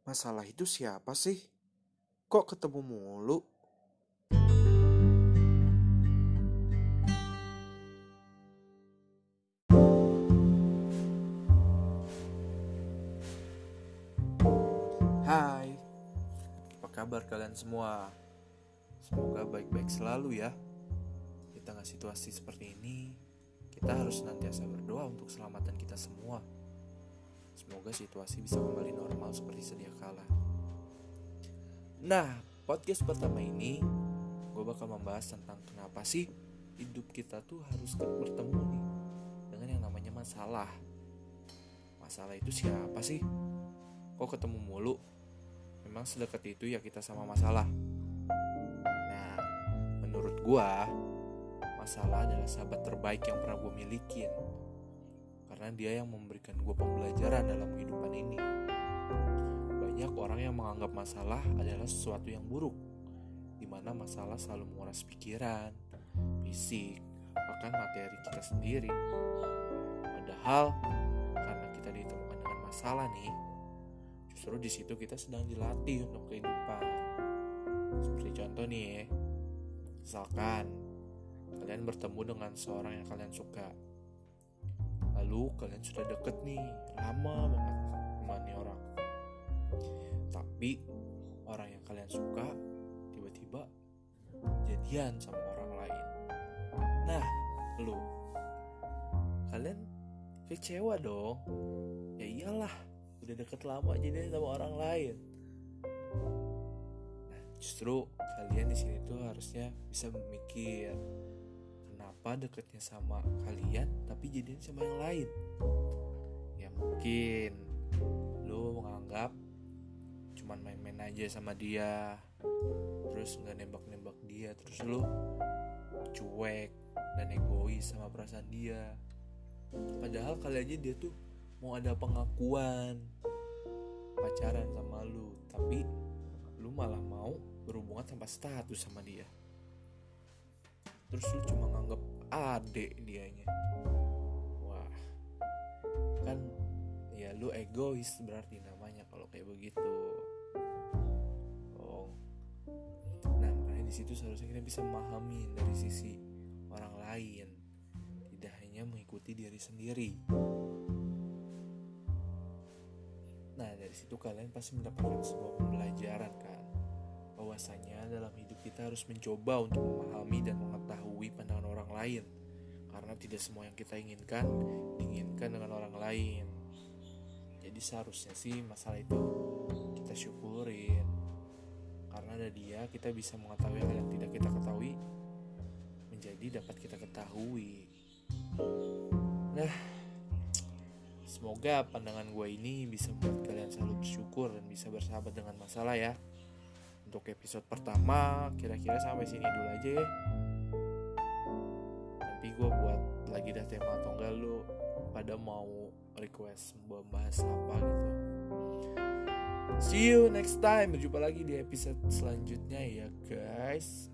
Masalah itu siapa sih? Kok ketemu mulu? Hai, apa kabar kalian semua? Semoga baik-baik selalu ya. Di tengah situasi seperti ini, kita harus senantiasa berdoa untuk keselamatan kita semua. Semoga situasi bisa kembali normal seperti sedia kala. Nah, podcast pertama ini gue bakal membahas tentang kenapa sih hidup kita tuh harus bertemu nih dengan yang namanya masalah. Masalah itu siapa sih? Kok ketemu mulu? Memang sedekat itu ya kita sama masalah. Nah, menurut gua, masalah adalah sahabat terbaik yang pernah gue milikin. Karena dia yang memberikan gue pembelajaran dalam kehidupan ini. Banyak orang yang menganggap masalah adalah sesuatu yang buruk, di mana masalah selalu menguras pikiran, fisik, bahkan materi kita sendiri. Padahal karena kita ditemukan dengan masalah nih, justru di situ kita sedang dilatih untuk kehidupan. Seperti contoh nih, misalkan kalian bertemu dengan seorang yang kalian suka, lalu kalian sudah deket nih, lama banget sama orang. Tapi orang yang kalian suka tiba-tiba jadian sama orang lain. Nah, lu kalian kecewa dong. Ya iyalah, udah deket lama jadi sama orang lain. Nah, justru kalian di sini tuh harusnya bisa memikir kenapa deketnya sama kalian tapi jadinya sama yang lain. Ya mungkin lu menganggap cuman main-main aja sama dia terus nggak nembak-nembak dia terus lu cuek dan egois sama perasaan dia padahal kali aja dia tuh mau ada pengakuan pacaran sama lu tapi lu malah mau berhubungan tanpa status sama dia terus lu cuma nganggap adek dianya. Wah. Kan ya lu egois berarti namanya kalau kayak begitu. Oh. Nah makanya di situ seharusnya kita bisa memahami dari sisi orang lain. Tidak hanya mengikuti diri sendiri. Nah dari situ kalian pasti mendapatkan sebuah pembelajaran kan Bahwasanya dalam hidup kita harus mencoba untuk memahami dan mengetahui pandangan orang lain. Karena tidak semua yang kita inginkan diinginkan dengan orang lain. Jadi seharusnya sih masalah itu kita syukurin. Karena ada dia kita bisa mengetahui hal yang tidak kita ketahui Menjadi dapat kita ketahui. Nah Semoga pandangan gue ini bisa membuat kalian selalu bersyukur dan bisa bersahabat dengan masalah ya untuk episode pertama kira-kira sampai sini dulu aja ya. Nanti gue buat lagi dah tema atau enggak lo pada mau request membahas apa gitu. See you next time. Berjumpa lagi di episode selanjutnya ya guys.